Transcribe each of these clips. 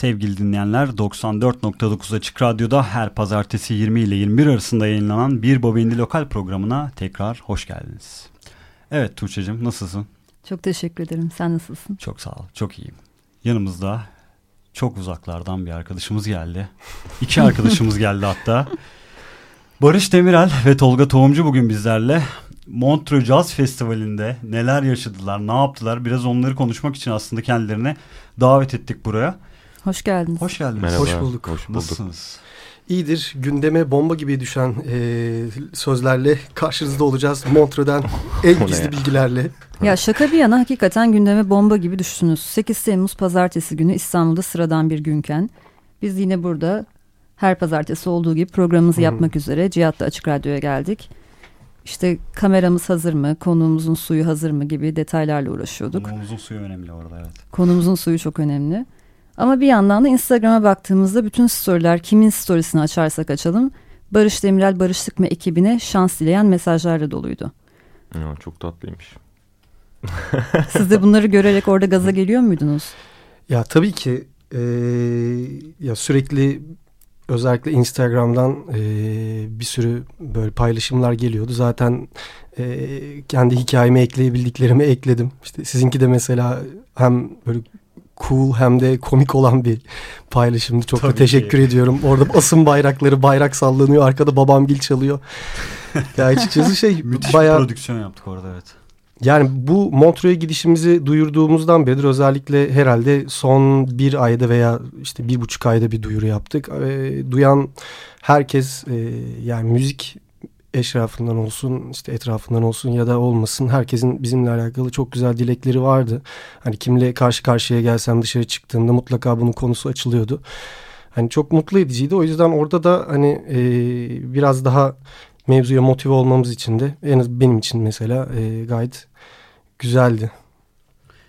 Sevgili dinleyenler 94.9 Açık Radyo'da her pazartesi 20 ile 21 arasında yayınlanan Bir Bobindi Lokal programına tekrar hoş geldiniz. Evet Tuğçe'cim nasılsın? Çok teşekkür ederim. Sen nasılsın? Çok sağ ol. Çok iyiyim. Yanımızda çok uzaklardan bir arkadaşımız geldi. İki arkadaşımız geldi hatta. Barış Demirel ve Tolga Tohumcu bugün bizlerle. Montreux Jazz Festivali'nde neler yaşadılar, ne yaptılar biraz onları konuşmak için aslında kendilerine davet ettik buraya. Hoş geldiniz. Hoş geldiniz. Merhaba. Hoş bulduk. Hoş bulduk. Nasılsınız? İyidir. Gündeme bomba gibi düşen e, sözlerle karşınızda olacağız. Montreux'den en gizli bilgilerle. Ya şaka bir yana hakikaten gündeme bomba gibi düştünüz. 8 Temmuz pazartesi günü İstanbul'da sıradan bir günken biz yine burada her pazartesi olduğu gibi programımızı Hı. yapmak üzere Cihat'ta Açık Radyo'ya geldik. İşte kameramız hazır mı, konuğumuzun suyu hazır mı gibi detaylarla uğraşıyorduk. Konuğumuzun suyu önemli orada evet. Konumuzun suyu çok önemli. Ama bir yandan da Instagram'a baktığımızda bütün storyler kimin storiesini açarsak açalım Barış Demirel Barışlık mı ekibine şans dileyen mesajlarla doluydu. Ya, çok tatlıymış. Siz de bunları görerek orada gaza geliyor muydunuz? Ya tabii ki e, ya sürekli özellikle Instagram'dan e, bir sürü böyle paylaşımlar geliyordu. Zaten e, kendi hikayeme ekleyebildiklerimi ekledim. İşte sizinki de mesela hem böyle cool hem de komik olan bir paylaşımdı. Çok Tabii da teşekkür ki. ediyorum. Orada asım bayrakları, bayrak sallanıyor. Arkada babam gil çalıyor. ya açıkçası şey Müthiş bayağı... bir prodüksiyon yaptık orada evet. Yani bu Montreux'a gidişimizi duyurduğumuzdan beridir özellikle herhalde son bir ayda veya işte bir buçuk ayda bir duyuru yaptık. E, duyan herkes e, yani müzik eşrafından olsun işte etrafından olsun ya da olmasın herkesin bizimle alakalı çok güzel dilekleri vardı. Hani kimle karşı karşıya gelsem dışarı çıktığımda mutlaka bunun konusu açılıyordu. Hani çok mutlu ediciydi. O yüzden orada da hani e, biraz daha mevzuya motive olmamız için de en az benim için mesela e, gayet güzeldi.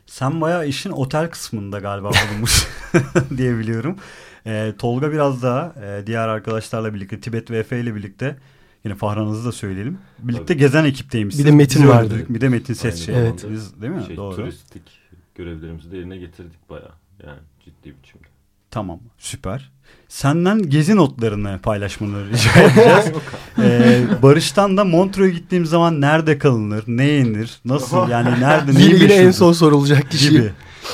Sen bayağı işin otel kısmında galiba bulunmuş diyebiliyorum. Ee, Tolga biraz daha e, diğer arkadaşlarla birlikte Tibet ve Efe ile birlikte yine Fahran'ınızı da söyleyelim. Birlikte Tabii. gezen ekipteymişsiniz. Bir de Metin Bizi vardı. öldürdük. Bir de Metin ses şey. Evet. yaptınız, Değil mi? Şey, Doğru. Turistik görevlerimizi de yerine getirdik bayağı. Yani ciddi biçimde. Tamam süper. Senden gezi notlarını paylaşmanı rica edeceğiz. ee, Barış'tan da Montreux'a gittiğim zaman nerede kalınır, ne yenir, nasıl yani nerede neyi Yine, en son sorulacak kişi. gibi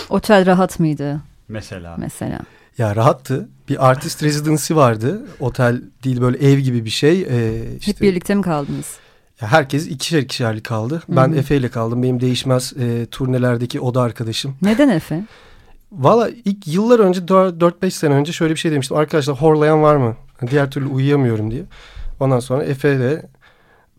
Otel rahat mıydı mesela. mesela? Ya rahattı. Bir artist residency vardı. Otel değil böyle ev gibi bir şey. Ee, işte, Hep birlikte mi kaldınız? ya herkes ikişer ikişerli kaldı. Hı Ben hı. Efe ile kaldım. Benim değişmez e, turnelerdeki oda arkadaşım. Neden Efe? Valla ilk yıllar önce 4-5 sene önce şöyle bir şey demiştim. Arkadaşlar horlayan var mı? Diğer türlü uyuyamıyorum diye. Ondan sonra Efe ile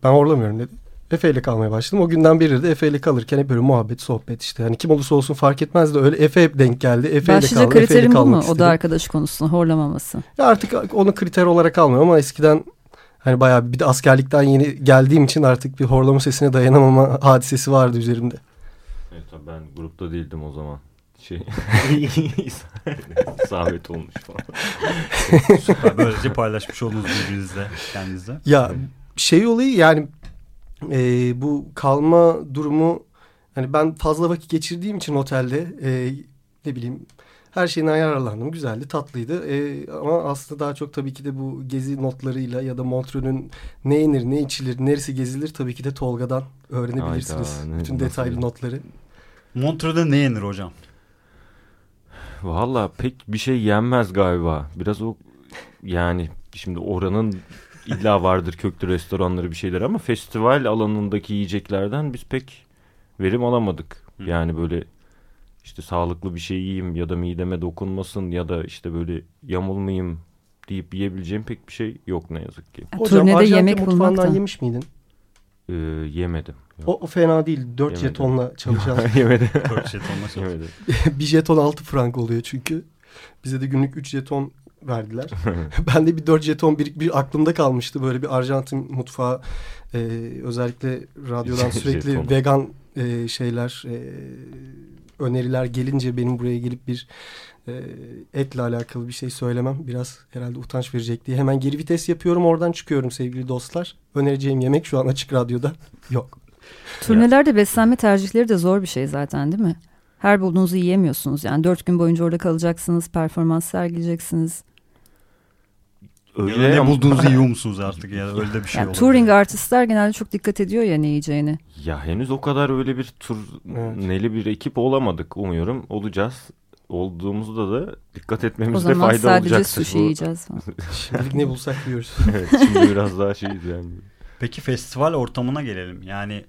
ben horlamıyorum dedi. Efe ile kalmaya başladım. O günden beri de Efe ile kalırken hep böyle muhabbet, sohbet işte. Hani kim olursa olsun fark etmez de öyle Efe hep denk geldi. Efe ile Başlıca kaldım. İle kriterim bu mu? O da arkadaşı konusunda horlamaması. Ya artık onu kriter olarak almıyorum ama eskiden hani bayağı bir de askerlikten yeni geldiğim için artık bir horlama sesine dayanamama hadisesi vardı üzerimde. Evet tabii ben grupta değildim o zaman. Şey Zahmet olmuş falan. Süper. Böylece paylaşmış oldunuz birbirinizle kendinizle. Ya şey olayı yani e, bu kalma durumu hani ben fazla vakit geçirdiğim için otelde e, ne bileyim her şeyine ayarlandım. Güzeldi, tatlıydı. E, ama aslında daha çok tabii ki de bu gezi notlarıyla ya da Montreux'ün ne yenir, ne içilir, neresi gezilir tabii ki de Tolga'dan öğrenebilirsiniz. Hayda, ne- Bütün nasıl detaylı bir- notları. Montreux'da ne yenir hocam? Valla pek bir şey yenmez galiba. Biraz o yani şimdi oranın illa vardır köklü restoranları bir şeyler ama festival alanındaki yiyeceklerden biz pek verim alamadık. Hı. Yani böyle işte sağlıklı bir şey yiyeyim ya da mideme dokunmasın ya da işte böyle yamulmayayım deyip yiyebileceğim pek bir şey yok ne yazık ki. Ya, turnede Arjantin yemek bulmak mutfağından da. yemiş miydin? Ee, yemedim. O, o fena değil. 4 Yemedim. jetonla çalışan. yemedim. Dört şey olmaz. yemedim. bir jeton 6 frank oluyor çünkü. Bize de günlük 3 jeton verdiler. ben de bir 4 jeton bir, bir aklımda kalmıştı. Böyle bir Arjantin mutfağı e, özellikle radyodan sürekli vegan e, şeyler e, öneriler gelince benim buraya gelip bir e, etle alakalı bir şey söylemem biraz herhalde utanç verecek diye hemen geri vites yapıyorum oradan çıkıyorum sevgili dostlar. Önereceğim yemek şu an açık radyoda yok. Turnelerde beslenme tercihleri de zor bir şey zaten değil mi? her bulduğunuzu yiyemiyorsunuz. Yani dört gün boyunca orada kalacaksınız, performans sergileyeceksiniz. Öyle ya ne bulduğunuzu yiyor musunuz artık ya öyle de bir şey yani Touring artistler genelde çok dikkat ediyor ya ne yiyeceğini. Ya henüz o kadar öyle bir tur evet. neli bir ekip olamadık umuyorum. Olacağız. Olduğumuzda da dikkat etmemizde fayda olacaktır. O zaman sadece sushi yiyeceğiz. Şimdilik ne bulsak yiyoruz. evet şimdi biraz daha şeyiz yani. Peki festival ortamına gelelim. Yani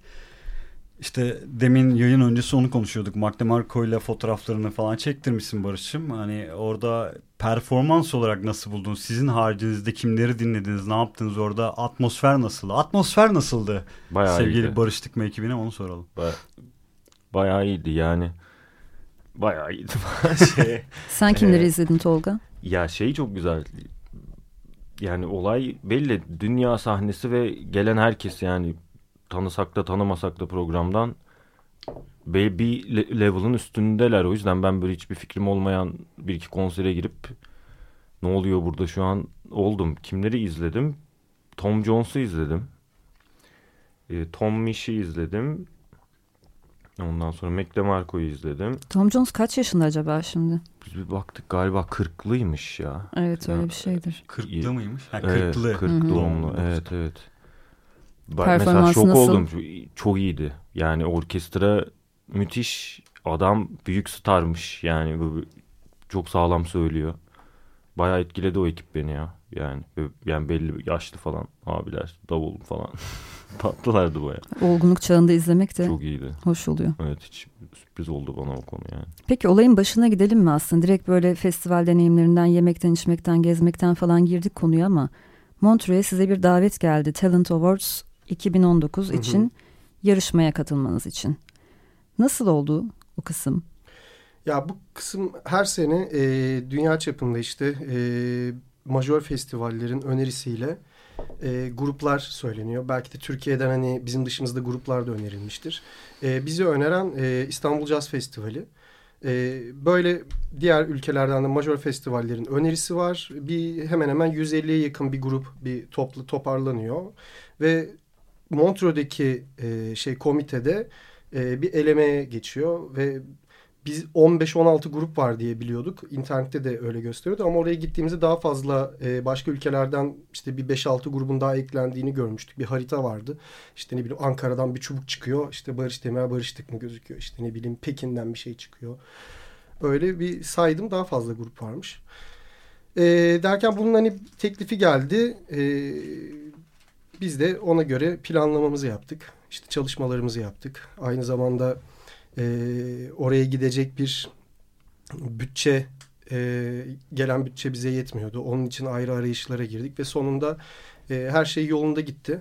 işte demin yayın öncesi onu konuşuyorduk. Mark DeMarco ile fotoğraflarını falan çektirmişsin Barış'ım. Hani orada performans olarak nasıl buldun? Sizin haricinizde kimleri dinlediniz? Ne yaptınız orada? Atmosfer nasıldı? Atmosfer nasıldı? Bayağı Sevgili iyiydi. Barış Tıkma ekibine onu soralım. Baya, bayağı iyiydi yani. Bayağı iyiydi. şey, Sen kimleri ee, izledin Tolga? Ya şey çok güzel. Yani olay belli. Dünya sahnesi ve gelen herkes yani tanısak da tanımasak da programdan bir level'ın üstündeler. O yüzden ben böyle hiçbir fikrim olmayan bir iki konsere girip ne oluyor burada şu an oldum. Kimleri izledim? Tom Jones'u izledim. E, Tom Mish'i izledim. Ondan sonra Mac DeMarco'yu izledim. Tom Jones kaç yaşında acaba şimdi? Biz bir baktık galiba kırklıymış ya. Evet öyle bir şeydir. Kırklı mıymış? Ha, kırklı. Evet, kırk doğumlu. Evet evet. Mesela şok nasıl? oldum. Çok iyiydi. Yani orkestra müthiş. Adam büyük starmış. Yani çok sağlam söylüyor. Bayağı etkiledi o ekip beni ya. Yani yani belli yaşlı falan abiler, davul falan. Tatlılardı baya. Olgunluk çağında izlemek de çok iyiydi. Hoş oluyor. Evet hiç sürpriz oldu bana o konu yani. Peki olayın başına gidelim mi aslında? Direkt böyle festival deneyimlerinden, yemekten, içmekten, gezmekten falan girdik konuya ama Montreux'e size bir davet geldi. Talent Awards 2019 hı hı. için yarışmaya katılmanız için. Nasıl oldu o kısım? Ya bu kısım her sene e, dünya çapında işte e, majör festivallerin önerisiyle e, gruplar söyleniyor. Belki de Türkiye'den hani bizim dışımızda gruplar da önerilmiştir. E, bizi öneren e, İstanbul Jazz Festivali. E, böyle diğer ülkelerden de major festivallerin önerisi var. Bir hemen hemen 150'ye yakın bir grup bir toplu toparlanıyor ve Montreux'deki e, şey komitede e, bir elemeye geçiyor ve biz 15-16 grup var diye biliyorduk. İnternette de öyle gösteriyordu ama oraya gittiğimizde daha fazla e, başka ülkelerden işte bir 5-6 grubun daha eklendiğini görmüştük. Bir harita vardı. İşte ne bileyim Ankara'dan bir çubuk çıkıyor. İşte Barış Demir Barış Tık mı gözüküyor. İşte ne bileyim Pekin'den bir şey çıkıyor. Öyle bir saydım daha fazla grup varmış. E, derken bunun hani teklifi geldi. E, biz de ona göre planlamamızı yaptık. İşte çalışmalarımızı yaptık. Aynı zamanda e, oraya gidecek bir bütçe e, gelen bütçe bize yetmiyordu. Onun için ayrı arayışlara girdik ve sonunda e, her şey yolunda gitti.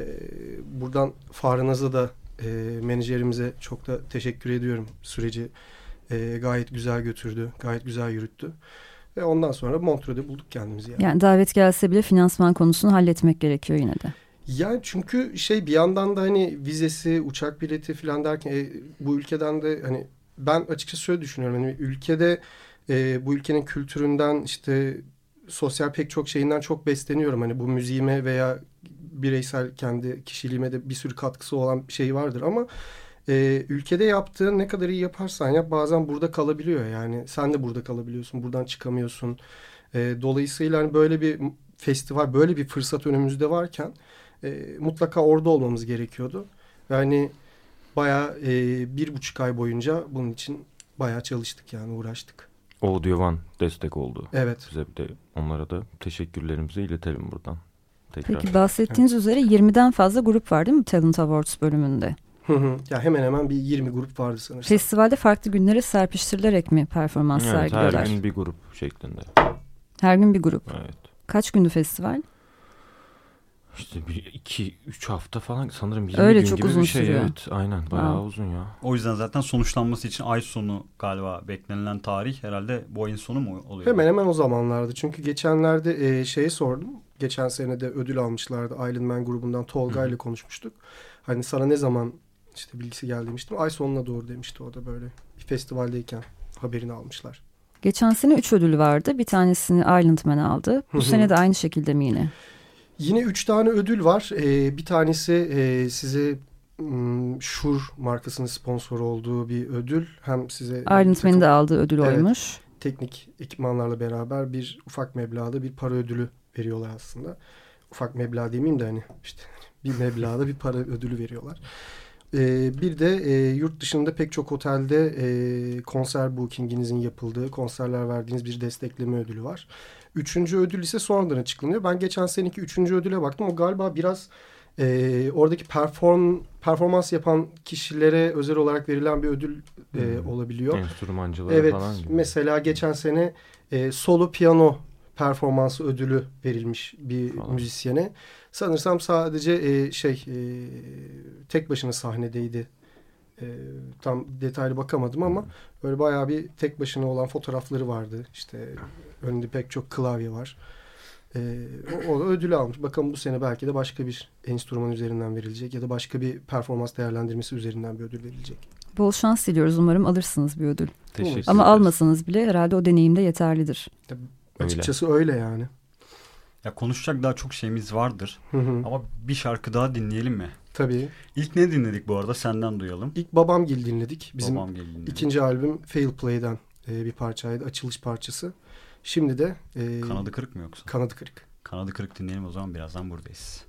E, buradan Farnaz'a da e, menajerimize çok da teşekkür ediyorum. Süreci e, gayet güzel götürdü, gayet güzel yürüttü. Ve ondan sonra Montreux'de bulduk kendimizi. Yani. yani davet gelse bile finansman konusunu halletmek gerekiyor yine de. Yani çünkü şey bir yandan da hani vizesi, uçak bileti falan derken e, bu ülkeden de hani ben açıkçası şöyle düşünüyorum. Hani ülkede e, bu ülkenin kültüründen işte sosyal pek çok şeyinden çok besleniyorum. Hani bu müziğime veya bireysel kendi kişiliğime de bir sürü katkısı olan bir şey vardır ama e, ülkede yaptığın ne kadar iyi yaparsan yap bazen burada kalabiliyor yani sen de burada kalabiliyorsun buradan çıkamıyorsun e, dolayısıyla hani böyle bir festival böyle bir fırsat önümüzde varken e, mutlaka orada olmamız gerekiyordu. Yani bayağı e, bir buçuk ay boyunca bunun için bayağı çalıştık yani uğraştık. Audio One destek oldu. Evet. Bize de onlara da teşekkürlerimizi iletelim buradan. Tekrar. Peki bahsettiğiniz evet. üzere 20'den fazla grup var değil mi Talent Awards bölümünde? Hı hı. Ya hemen hemen bir 20 grup vardı sanırsam. Festivalde farklı günlere serpiştirilerek mi performans evet, sergiliyorlar? Her gün bir grup şeklinde. Her gün bir grup. Evet. Kaç gündü festival? İşte bir iki üç hafta falan sanırım 20 Öyle gün çok gibi uzun bir şey. Sürüyor. Evet aynen bayağı ha. uzun ya. O yüzden zaten sonuçlanması için ay sonu galiba beklenilen tarih herhalde bu ayın sonu mu oluyor? Hemen hemen o zamanlardı. Çünkü geçenlerde e, şeye sordum. Geçen sene de ödül almışlardı. Island Man grubundan Tolga ile konuşmuştuk. Hani sana ne zaman işte bilgisi geldi demiştim. Ay sonuna doğru demişti o da böyle. Bir festivaldeyken haberini almışlar. Geçen sene üç ödül vardı. Bir tanesini Island Man aldı. Bu sene de aynı şekilde mi yine? Yine üç tane ödül var. Ee, bir tanesi e, size hmm, Shure markasının sponsor olduğu bir ödül. Hem size Ayrıntmen'in de aldığı ödül evet, oymuş. Teknik ekipmanlarla beraber bir ufak meblağda bir para ödülü veriyorlar aslında. Ufak meblağ demeyeyim de hani işte bir meblağda bir para ödülü veriyorlar. Ee, bir de e, yurt dışında pek çok otelde e, konser bookinginizin yapıldığı, konserler verdiğiniz bir destekleme ödülü var. Üçüncü ödül ise sonradan açıklanıyor. Ben geçen seneki üçüncü ödüle baktım. O galiba biraz e, oradaki perform performans yapan kişilere özel olarak verilen bir ödül e, hmm. olabiliyor. Enstrümancılara evet, falan gibi. Mesela geçen sene e, solo piyano performansı ödülü verilmiş bir falan. müzisyene. Sanırsam sadece e, şey e, tek başına sahnedeydi. E, tam detaylı bakamadım ama böyle bayağı bir tek başına olan fotoğrafları vardı. İşte önünde pek çok klavye var. E, o, o ödülü almış. Bakalım bu sene belki de başka bir enstrüman üzerinden verilecek ya da başka bir performans değerlendirmesi üzerinden bir ödül verilecek. Bol şans diliyoruz. Umarım alırsınız bir ödül. Teşekkür Ama almasanız bile herhalde o deneyimde yeterlidir. Tabii, açıkçası öyle yani. Ya konuşacak daha çok şeyimiz vardır. Hı hı. Ama bir şarkı daha dinleyelim mi? Tabii. İlk ne dinledik bu arada? Senden duyalım. İlk Babamgil dinledik. Bizim Babamgil dinledik. ikinci albüm Fail Play'den e, bir parçaydı. Açılış parçası. Şimdi de... E, kanadı kırık mı yoksa? Kanadı kırık. Kanadı kırık dinleyelim o zaman birazdan buradayız.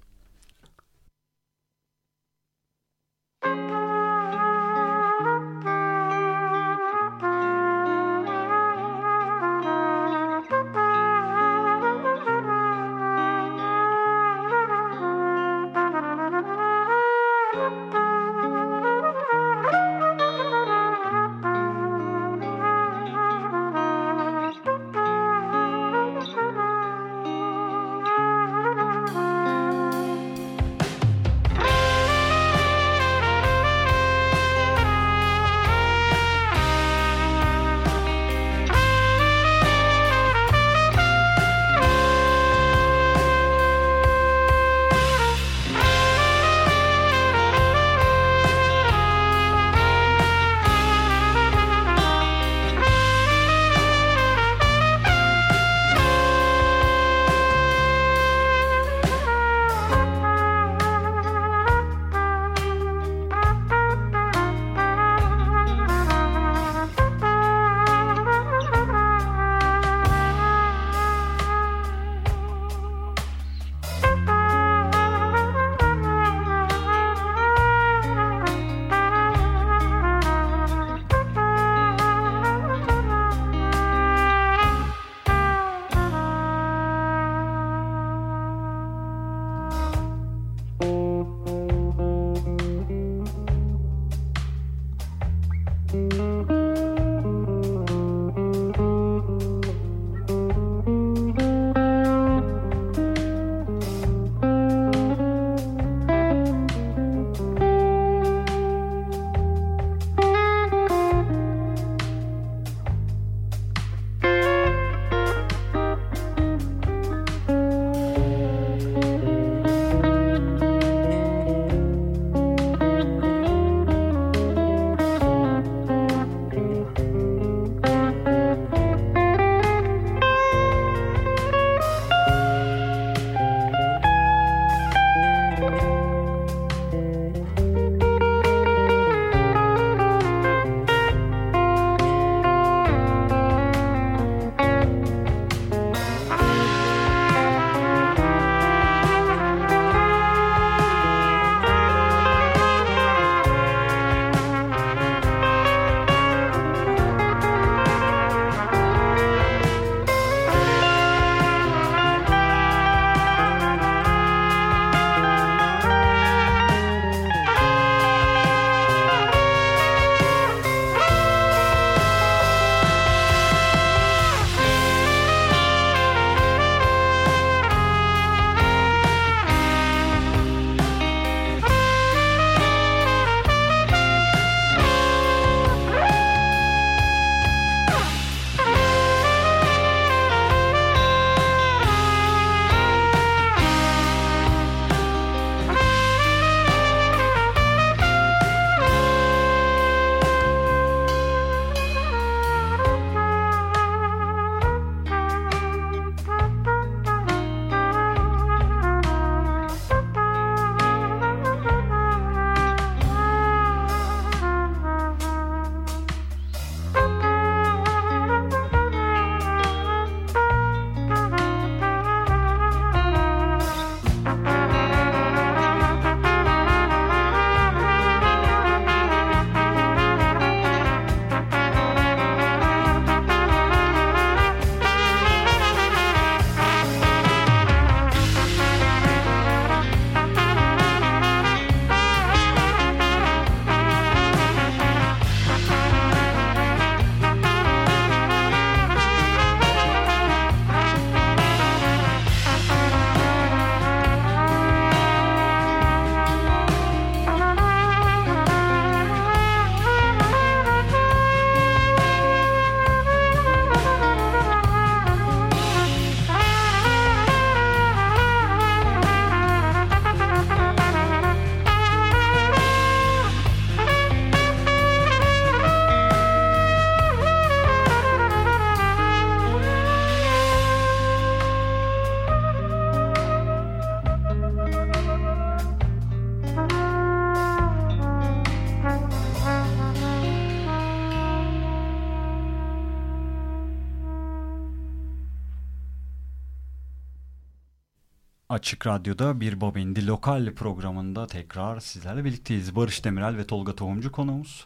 Açık Radyo'da bir Bobindi lokal programında tekrar sizlerle birlikteyiz. Barış Demirel ve Tolga Tohumcu konuğumuz.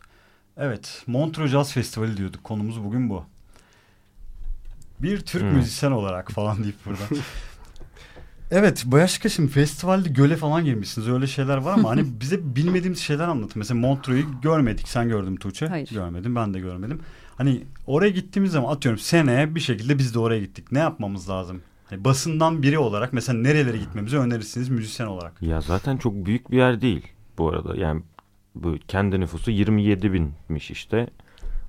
Evet, Montreux Jazz Festivali diyorduk. Konumuz bugün bu. Bir Türk hmm. müzisyen olarak falan deyip burada. evet, Başka şimdi festivalde göle falan girmişsiniz. Öyle şeyler var ama hani bize bilmediğimiz şeyler anlatın. Mesela Montreux'u görmedik. Sen gördün Tuğçe. Hayır. Görmedim, ben de görmedim. Hani oraya gittiğimiz zaman atıyorum seneye bir şekilde biz de oraya gittik. Ne yapmamız lazım? Hani basından biri olarak mesela nerelere gitmemizi önerirsiniz müzisyen olarak? Ya zaten çok büyük bir yer değil bu arada. Yani bu kendi nüfusu 27 binmiş işte.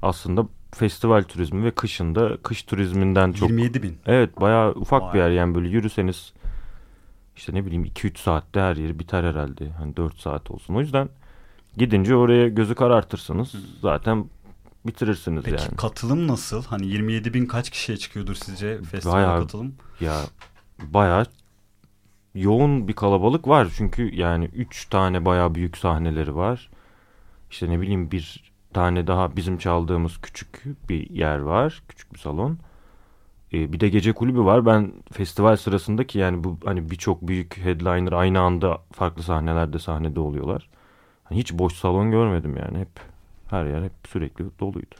Aslında festival turizmi ve kışında kış turizminden çok... 27 bin. Evet bayağı ufak Vay. bir yer yani böyle yürüseniz işte ne bileyim 2-3 saatte her yeri biter herhalde. Hani 4 saat olsun. O yüzden gidince oraya gözü karartırsınız. Zaten bitirirsiniz Peki, yani. Peki katılım nasıl? Hani 27 bin kaç kişiye çıkıyordur sizce festival katılım? Ya bayağı yoğun bir kalabalık var. Çünkü yani 3 tane bayağı büyük sahneleri var. İşte ne bileyim bir tane daha bizim çaldığımız küçük bir yer var. Küçük bir salon. Ee, bir de gece kulübü var. Ben festival sırasındaki yani bu hani birçok büyük headliner aynı anda farklı sahnelerde sahnede oluyorlar. Hani hiç boş salon görmedim yani. Hep her yer hep sürekli doluydu.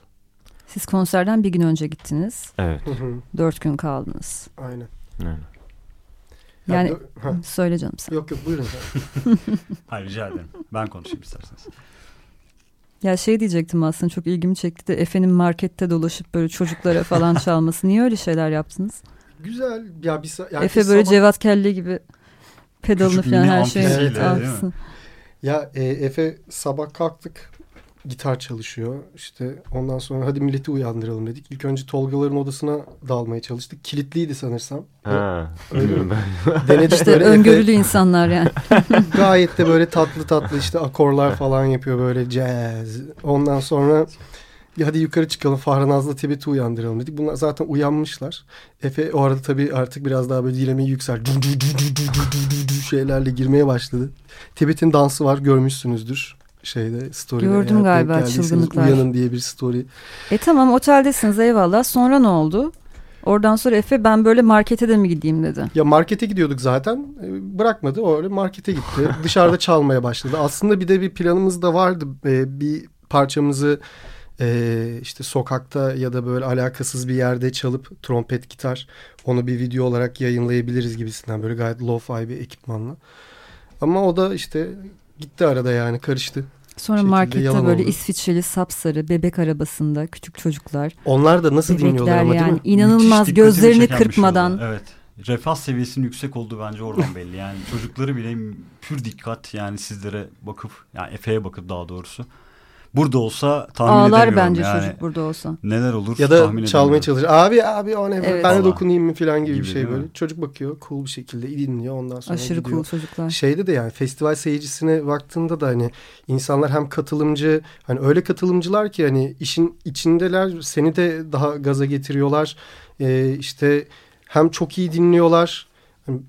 Siz konserden bir gün önce gittiniz. Evet. Dört gün kaldınız. Aynen. Aynen. Yani ha. söyle canım sen. Yok yok buyurun. Hayır rica ederim. Ben konuşayım isterseniz. Ya şey diyecektim aslında çok ilgimi çekti de Efe'nin markette dolaşıp böyle çocuklara falan çalması. Niye öyle şeyler yaptınız? Güzel. Ya bir yani Efe böyle sabah... Cevat Kelle gibi pedalını falan her şeyi alsın. Ya e, Efe sabah kalktık gitar çalışıyor. İşte ondan sonra hadi milleti uyandıralım dedik. İlk önce Tolgaların odasına dalmaya çalıştık. Kilitliydi sanırsam. Ha, öyle. Denedik işte böyle öngörülü Efe, insanlar yani. gayet de böyle tatlı tatlı işte akorlar falan yapıyor böyle jazz. Ondan sonra ya hadi yukarı çıkalım Fahran Azla Tibet'i uyandıralım dedik. Bunlar zaten uyanmışlar. Efe o arada tabii artık biraz daha böyle dilemeyi yüksel. şeylerle girmeye başladı. Tibet'in dansı var görmüşsünüzdür şeyde story'de. Gördüm galiba çılgınlıklar. Uyanın diye bir story. E tamam oteldesiniz eyvallah. Sonra ne oldu? Oradan sonra Efe ben böyle markete de mi gideyim dedi. Ya markete gidiyorduk zaten. E, bırakmadı. Öyle markete gitti. Dışarıda çalmaya başladı. Aslında bir de bir planımız da vardı. E, bir parçamızı e, işte sokakta ya da böyle alakasız bir yerde çalıp trompet gitar onu bir video olarak yayınlayabiliriz gibisinden böyle gayet lo-fi bir ekipmanla. Ama o da işte gitti arada yani karıştı. Sonra markette böyle oldu. İsviçreli sapsarı bebek arabasında küçük çocuklar. Onlar da nasıl dinliyorlar ama yani, değil mi? İnanılmaz gözlerini şey kırpmadan. Evet. Refah seviyesinin yüksek olduğu bence oradan belli. Yani çocukları bile pür dikkat yani sizlere bakıp yani Efe'ye bakıp daha doğrusu burada olsa tahmin Ağlar edemiyorum. bence yani. çocuk burada olsa. Neler olur Ya da çalmaya çalışır. Abi abi o ne? Evet. Ben de dokunayım mı falan gibi, gibi bir şey böyle. Mi? Çocuk bakıyor cool bir şekilde dinliyor ondan sonra Aşırı gidiyor. cool çocuklar. Şeyde de yani festival seyircisine baktığında da hani insanlar hem katılımcı hani öyle katılımcılar ki hani işin içindeler seni de daha gaza getiriyorlar. Ee, işte hem çok iyi dinliyorlar. Hani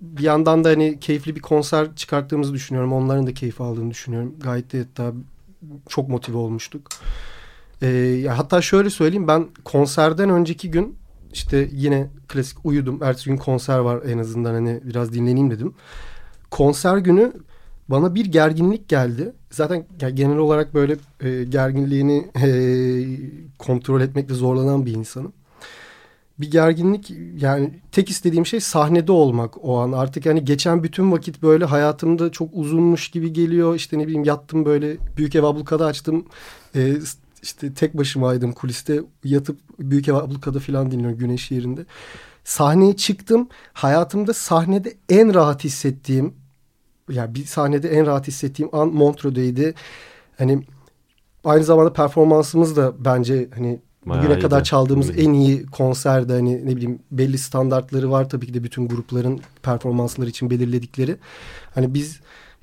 bir yandan da hani keyifli bir konser çıkarttığımızı düşünüyorum. Onların da keyif aldığını düşünüyorum. Gayet de hatta çok motive olmuştuk. E, hatta şöyle söyleyeyim ben konserden önceki gün işte yine klasik uyudum. Ertesi gün konser var en azından hani biraz dinleneyim dedim. Konser günü bana bir gerginlik geldi. Zaten genel olarak böyle e, gerginliğini e, kontrol etmekte zorlanan bir insanım. Bir gerginlik yani tek istediğim şey sahnede olmak o an. Artık yani geçen bütün vakit böyle hayatımda çok uzunmuş gibi geliyor. İşte ne bileyim yattım böyle büyük ev ablukada açtım. E, işte tek başımaydım kuliste yatıp büyük ev ablukada falan dinliyorum güneş yerinde. Sahneye çıktım. Hayatımda sahnede en rahat hissettiğim yani bir sahnede en rahat hissettiğim an Montreux'deydi. Hani aynı zamanda performansımız da bence hani Bayağı bugüne kadar çaldığımız en iyi konserde hani ne bileyim belli standartları var tabii ki de bütün grupların performansları için belirledikleri. Hani biz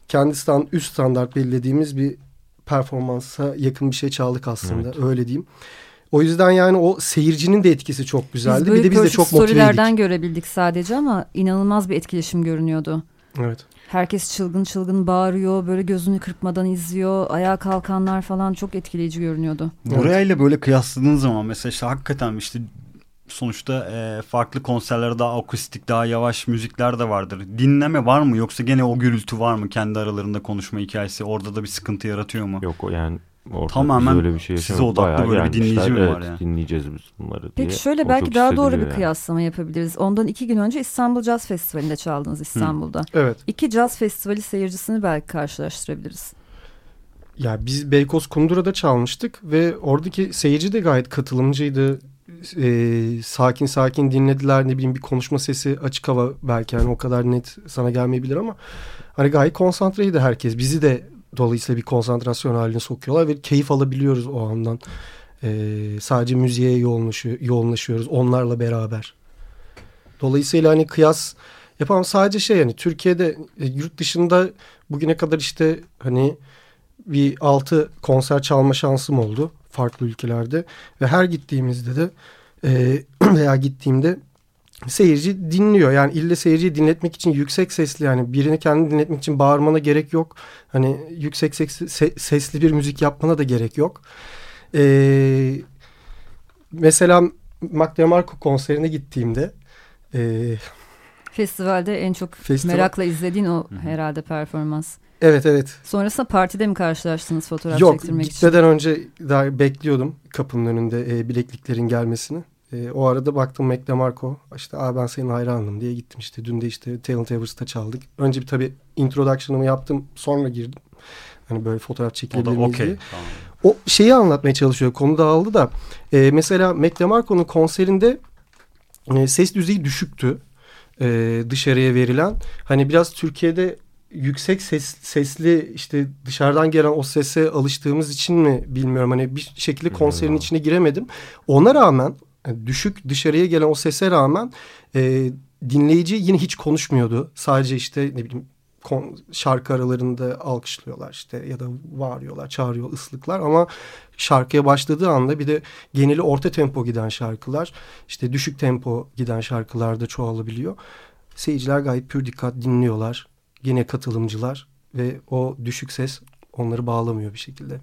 kendi stand, üst standart belirlediğimiz bir performansa yakın bir şey çaldık aslında evet. öyle diyeyim. O yüzden yani o seyircinin de etkisi çok güzeldi. Biz bir de biz de çok motiveydik. storylerden görebildik sadece ama inanılmaz bir etkileşim görünüyordu. Evet. Herkes çılgın çılgın bağırıyor, böyle gözünü kırpmadan izliyor. Ayağa kalkanlar falan çok etkileyici görünüyordu. Buraya ile böyle kıyasladığın zaman mesela işte hakikaten işte sonuçta e, farklı konserlerde daha akustik, daha yavaş müzikler de vardır. Dinleme var mı yoksa gene o gürültü var mı kendi aralarında konuşma hikayesi? Orada da bir sıkıntı yaratıyor mu? Yok yani orada Tamamen öyle bir şey size odaklı Bayağı böyle bir dinleyici mi var evet, yani? Dinleyeceğiz biz bunları diye. Peki şöyle O belki daha doğru bir yani. kıyaslama yapabiliriz. Ondan iki gün önce İstanbul Jazz Festivali'nde çaldınız İstanbul'da. Evet. İki caz festivali seyircisini belki karşılaştırabiliriz. Ya biz Beykoz Kundura'da çalmıştık ve oradaki seyirci de gayet katılımcıydı. Ee, sakin sakin dinlediler ne bileyim bir konuşma sesi açık hava belki hani o kadar net sana gelmeyebilir ama hani gayet konsantreydi herkes. Bizi de dolayısıyla bir konsantrasyon haline sokuyorlar ve keyif alabiliyoruz o andan. Ee, sadece müziğe yoğunlaşıyor, yoğunlaşıyoruz onlarla beraber. Dolayısıyla hani kıyas yapamam sadece şey yani Türkiye'de e, yurt dışında bugüne kadar işte hani bir altı konser çalma şansım oldu farklı ülkelerde ve her gittiğimizde de e, veya gittiğimde seyirci dinliyor. Yani ille seyirciyi dinletmek için yüksek sesli yani birini kendini dinletmek için bağırmana gerek yok. Hani yüksek sesli, se- sesli bir müzik yapmana da gerek yok. E, mesela Mac DeMarco konserine gittiğimde e, Festivalde en çok Festival- merakla izlediğin o herhalde performans. evet evet Sonrasında partide mi karşılaştınız fotoğraf Yok çektirmek için? gitmeden önce daha bekliyordum kapının önünde e, bilekliklerin gelmesini. E, o arada baktım Mac DeMarco işte Aa, ben senin hayranım diye gittim işte. Dün de işte Talent Everest'ta çaldık. Önce bir tabii introduction'ımı yaptım sonra girdim. Hani böyle fotoğraf çekilebilir miyiz okey. diye. Tamam. O şeyi anlatmaya çalışıyor. Konu dağıldı da. E, mesela Mac DeMarco'nun konserinde e, ses düzeyi düşüktü. E, dışarıya verilen. Hani biraz Türkiye'de yüksek ses, sesli işte dışarıdan gelen o sese alıştığımız için mi bilmiyorum. Hani bir şekilde konserin içine giremedim. Ona rağmen yani düşük dışarıya gelen o sese rağmen e, dinleyici yine hiç konuşmuyordu. Sadece işte ne bileyim kon- şarkı aralarında alkışlıyorlar işte ya da bağırıyorlar, çağırıyor ıslıklar ama şarkıya başladığı anda bir de geneli orta tempo giden şarkılar, işte düşük tempo giden şarkılar da çoğalabiliyor. Seyirciler gayet pür dikkat dinliyorlar. Yine katılımcılar ve o düşük ses onları bağlamıyor bir şekilde.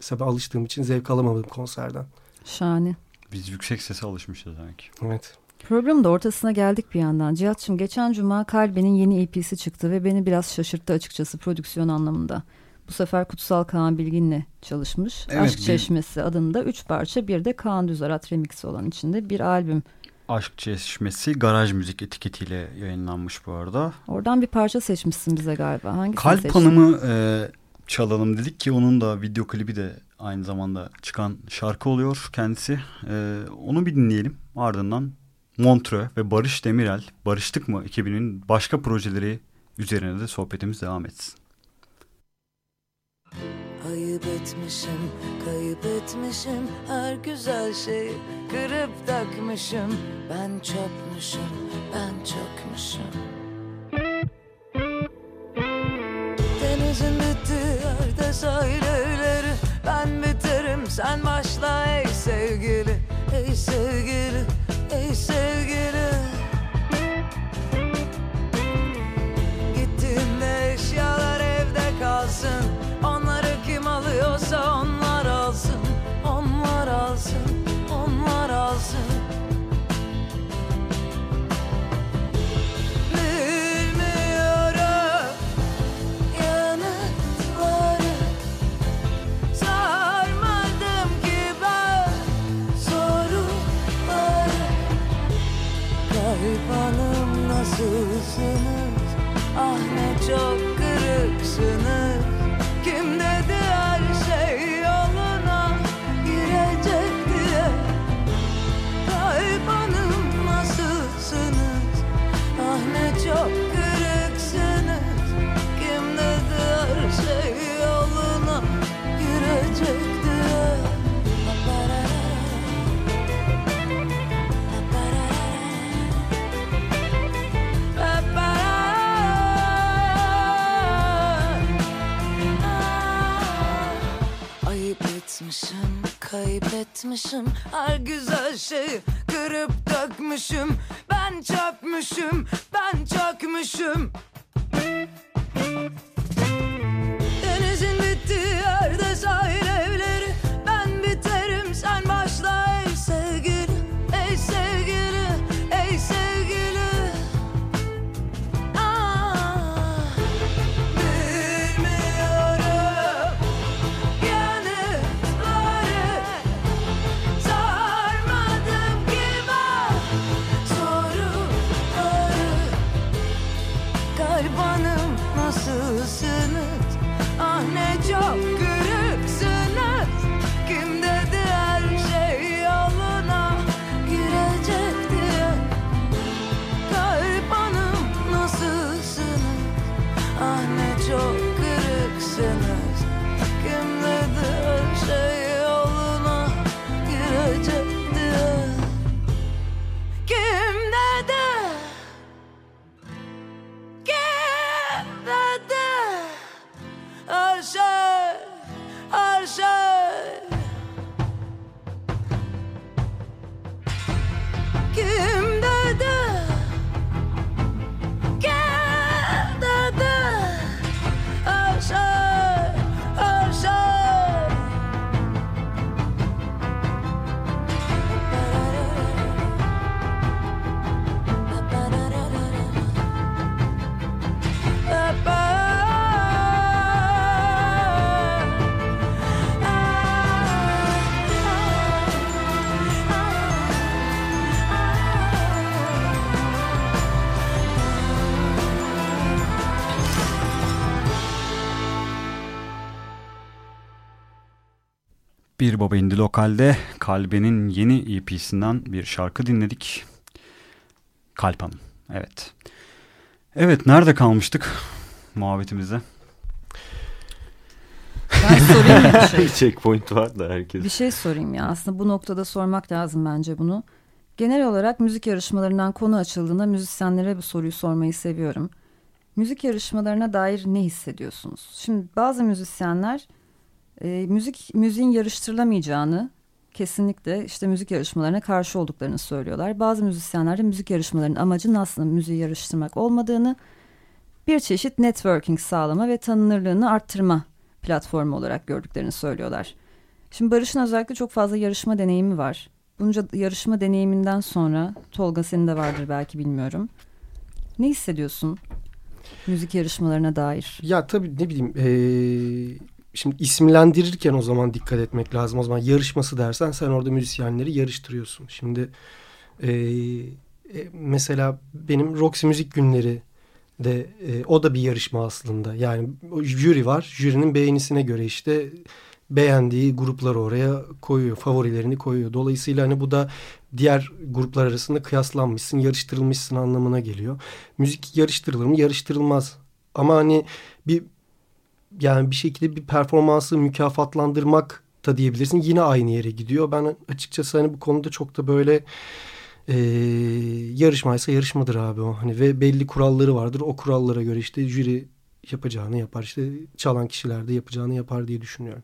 Mesela alıştığım için zevk alamadım konserden. Şahane. Biz yüksek sese alışmışız demek. Evet. Programın da ortasına geldik bir yandan. Cihat'cığım geçen cuma Kalbe'nin yeni EP'si çıktı ve beni biraz şaşırttı açıkçası prodüksiyon anlamında. Bu sefer Kutsal Kaan Bilgin'le çalışmış. Evet, Aşk bir- Çeşmesi adında üç parça bir de Kaan Düzarat remixi olan içinde bir albüm. Aşk Çeşmesi garaj müzik etiketiyle yayınlanmış bu arada. Oradan bir parça seçmişsin bize galiba. Hangisini Kalp seçtin? Hanım'ı e, çalalım dedik ki onun da video klibi de aynı zamanda çıkan şarkı oluyor kendisi. E, onu bir dinleyelim. Ardından Montreux ve Barış Demirel Barıştık mı 2000'in başka projeleri üzerine de sohbetimiz devam etsin. Ayıp etmişim, kayıp etmişim Her güzel şeyi kırıp takmışım Ben çökmüşüm, ben çökmüşüm Denizin bittiği yerde sahil evleri Ben biterim, sen başla ey sevgili Ey sevgili, ey sevgili. Gittiğinde eşyalar evde kalsın listen kaybetmişim. Her güzel şeyi kırıp dökmüşüm. Ben çökmüşüm, ben çökmüşüm Bir Baba İndi Lokal'de Kalbe'nin yeni EP'sinden bir şarkı dinledik. Kalp Hanım. Evet. Evet nerede kalmıştık muhabbetimizde? Ben sorayım bir şey. Checkpoint var da herkes. Bir şey sorayım ya. Aslında bu noktada sormak lazım bence bunu. Genel olarak müzik yarışmalarından konu açıldığında müzisyenlere bu soruyu sormayı seviyorum. Müzik yarışmalarına dair ne hissediyorsunuz? Şimdi bazı müzisyenler e, müzik müziğin yarıştırılamayacağını kesinlikle işte müzik yarışmalarına karşı olduklarını söylüyorlar. Bazı müzisyenler de müzik yarışmalarının amacının aslında müziği yarıştırmak olmadığını, bir çeşit networking sağlama ve tanınırlığını arttırma platformu olarak gördüklerini söylüyorlar. Şimdi Barış'ın özellikle çok fazla yarışma deneyimi var. Bunca yarışma deneyiminden sonra Tolga senin de vardır belki bilmiyorum. Ne hissediyorsun müzik yarışmalarına dair? Ya tabii ne bileyim eee, şimdi isimlendirirken o zaman dikkat etmek lazım. O zaman yarışması dersen sen orada müzisyenleri yarıştırıyorsun. Şimdi eee, e, mesela benim Roxy Müzik Günleri de e, o da bir yarışma aslında. Yani jüri var. Jürinin beğenisine göre işte beğendiği grupları oraya koyuyor. Favorilerini koyuyor. Dolayısıyla hani bu da diğer gruplar arasında kıyaslanmışsın, yarıştırılmışsın anlamına geliyor. Müzik yarıştırılır mı? Yarıştırılmaz. Ama hani bir yani bir şekilde bir performansı mükafatlandırmak da diyebilirsin. Yine aynı yere gidiyor. Ben açıkçası hani bu konuda çok da böyle e, yarışmaysa yarışmadır abi o. Hani ve belli kuralları vardır. O kurallara göre işte jüri yapacağını yapar. İşte çalan kişiler de yapacağını yapar diye düşünüyorum.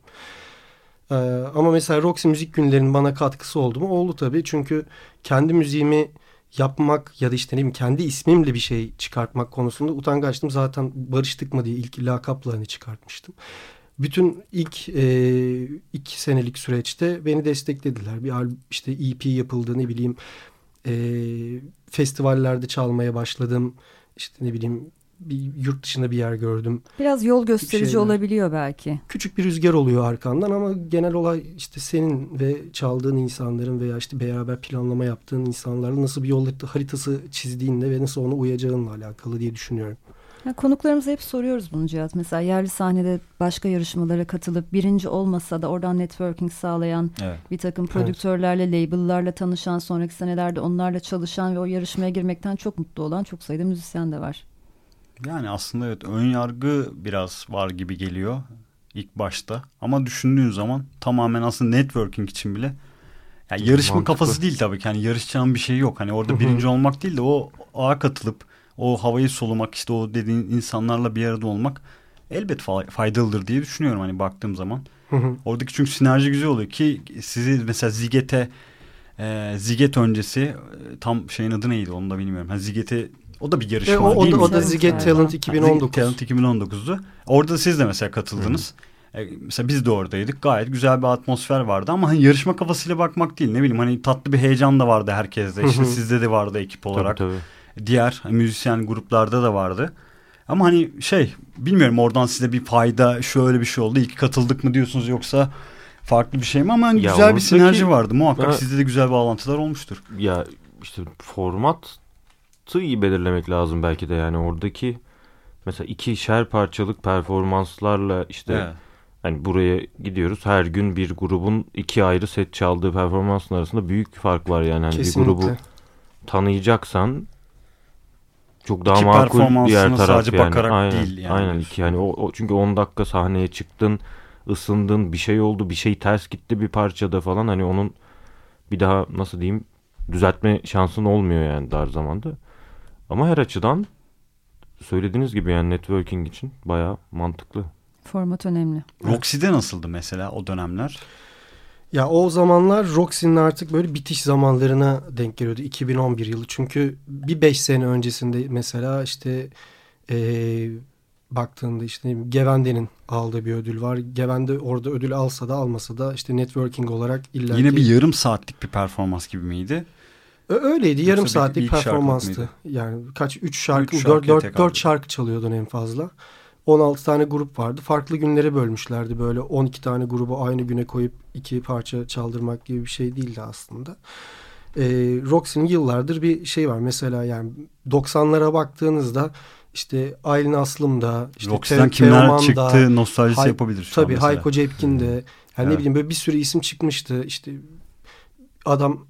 Ee, ama mesela Roxy Müzik Günleri'nin bana katkısı oldu mu? Oldu tabii. Çünkü kendi müziğimi yapmak ya da işte ne bileyim kendi ismimle bir şey çıkartmak konusunda utangaçtım. Zaten barıştık mı diye ilk lakapla hani çıkartmıştım. Bütün ilk e, iki senelik süreçte beni desteklediler. Bir işte EP yapıldı ne bileyim e, festivallerde çalmaya başladım. İşte ne bileyim bir yurt dışında bir yer gördüm. Biraz yol gösterici şeyler. olabiliyor belki. Küçük bir rüzgar oluyor arkandan ama genel olay işte senin ve çaldığın insanların veya işte beraber planlama yaptığın insanlarla nasıl bir yol haritası çizdiğinle ve nasıl ona uyacağınla alakalı diye düşünüyorum. Ya konuklarımıza hep soruyoruz bunu Cihat. Mesela yerli sahnede başka yarışmalara katılıp birinci olmasa da oradan networking sağlayan Evet. bir takım prodüktörlerle, label'larla tanışan, sonraki senelerde onlarla çalışan ve o yarışmaya girmekten çok mutlu olan çok sayıda müzisyen de var. Yani aslında evet ön yargı biraz var gibi geliyor ilk başta. Ama düşündüğün zaman tamamen aslında networking için bile yani yarışma Mantıklı. kafası değil tabii ki. Hani yarışacağın bir şey yok. Hani orada birinci olmak değil de o ağa katılıp o havayı solumak işte o dediğin insanlarla bir arada olmak elbet fa- faydalıdır diye düşünüyorum hani baktığım zaman. Oradaki çünkü sinerji güzel oluyor ki sizi mesela Ziget'e e, Ziget öncesi tam şeyin adı neydi onu da bilmiyorum. Ha, Ziget'e o da bir yarışma E, o, o değil da, mi? o da Talent Ziget. Talent Ha, 2019. Talent 2019'du. Orada siz de mesela katıldınız. E, mesela biz de oradaydık. Gayet güzel bir atmosfer vardı ama hani yarışma kafasıyla bakmak değil. Ne bileyim hani tatlı bir heyecan da vardı herkeste. İşte sizde de vardı ekip olarak. Tabii tabii. Diğer müzisyen gruplarda da vardı. Ama hani şey bilmiyorum oradan size bir fayda şöyle bir şey oldu. İlk katıldık mı diyorsunuz yoksa farklı bir şey mi? Ama hani Ya güzel bir sinerji vardı. Muhakkak Ha. sizde de güzel bağlantılar olmuştur. Ya işte formatı iyi belirlemek lazım belki de yani oradaki mesela ikişer parçalık performanslarla işte Evet. hani buraya gidiyoruz her gün bir grubun iki ayrı set çaldığı performansın arasında büyük bir fark var yani. Hani bir grubu tanıyacaksan çok daha İki makul diğer performansına taraf sadece yani. bakarak aynen, değil yani Aynen iki yani o, o çünkü 10 dakika sahneye çıktın, ısındın, bir şey oldu, bir şey ters gitti bir parçada falan hani onun bir daha nasıl diyeyim düzeltme şansın olmuyor yani dar zamanda. Ama her açıdan söylediğiniz gibi yani networking için bayağı mantıklı. Format önemli. Roxy'de nasıldı mesela o dönemler? Ya o zamanlar Roxy'nin artık böyle bitiş zamanlarına denk geliyordu 2011 yılı. Çünkü bir 5 sene öncesinde mesela işte eee, baktığında işte Gevende'nin aldığı bir ödül var. Gevende orada ödül alsa da almasa da işte networking olarak illa Yine bir yarım saatlik bir performans gibi miydi? Öyleydi yarım Yoksa bir- saatlik şarkı performanstı. Yani kaç 3 şarkı, Üç 4 şarkıya 4 tekabül. 4 şarkı çalıyordun en fazla. 16 tane grup vardı. Farklı günlere bölmüşlerdi böyle 12 tane grubu aynı güne koyup iki parça çaldırmak gibi bir şey değildi aslında. Ee, Roxy'nin yıllardır bir şey var. Mesela yani 90'lara baktığınızda işte Aylin Aslım'da, işte Roxy'den kimler Teoman'da, çıktı nostaljisi Hay- yapabilir şu Tabii. Hayko Cepkin de. Yani Evet. ne bileyim böyle bir sürü isim çıkmıştı. İşte adam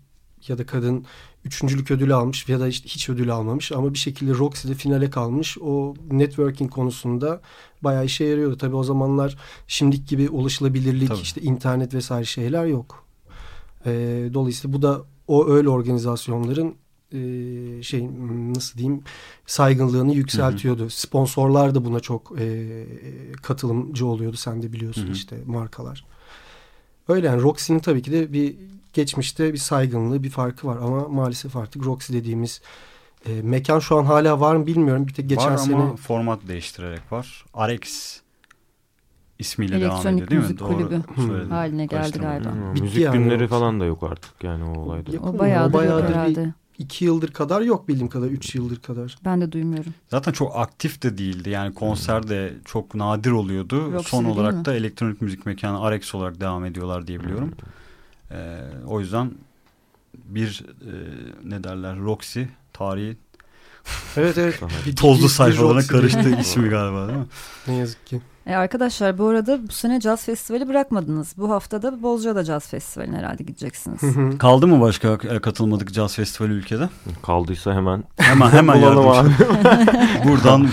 ya da kadın üçüncülük ödülü almış ya da işte hiç ödül almamış ama bir şekilde Roxy'de finale kalmış. O networking konusunda bayağı işe yarıyordu. Tabii o zamanlar şimdiki gibi ulaşılabilirlik, Tabii. işte internet vesaire şeyler yok. Ee, dolayısıyla bu da o öyle organizasyonların e, şey nasıl diyeyim saygınlığını yükseltiyordu. Sponsorlar da buna çok e, katılımcı oluyordu. Sen de biliyorsun Hı hı. işte markalar. Öyle yani Roxy'nin tabii ki de bir geçmişte bir saygınlığı bir farkı var ama maalesef artık Roxy dediğimiz e, mekan şu an hala var mı bilmiyorum. Bir tek geçen var sene ama format değiştirerek var. Arex ismiyle devam Elektronik ediyor değil mi? müzik Doğru kulübü söyledim. haline geldi galiba. Hmm, Bitti müzik yani günleri Roxy. falan da yok artık yani o olayda. Yok O bayağıdır, bayağıdır yok bir- herhalde. iki yıldır kadar yok bildiğim kadar. Üç yıldır kadar. Ben de duymuyorum. Zaten çok aktif de değildi. Yani konser de çok nadir oluyordu. Roxy Son değil mi? olarak da elektronik müzik mekanı Arex olarak devam ediyorlar diye biliyorum. Ee, o yüzden bir e, ne derler Roxy tarihi Evet evet. Tozlu sayfalarına karıştı ismi galiba değil mi? Ne yazık ki. E arkadaşlar bu arada bu sene Caz Festivali bırakmadınız. Bu hafta da Bozcaada Caz Festivali'ne herhalde gideceksiniz. Kaldı mı başka e, katılmadık caz festivali ülkede? Kaldıysa hemen Hemen hemen yardımcı. Buradan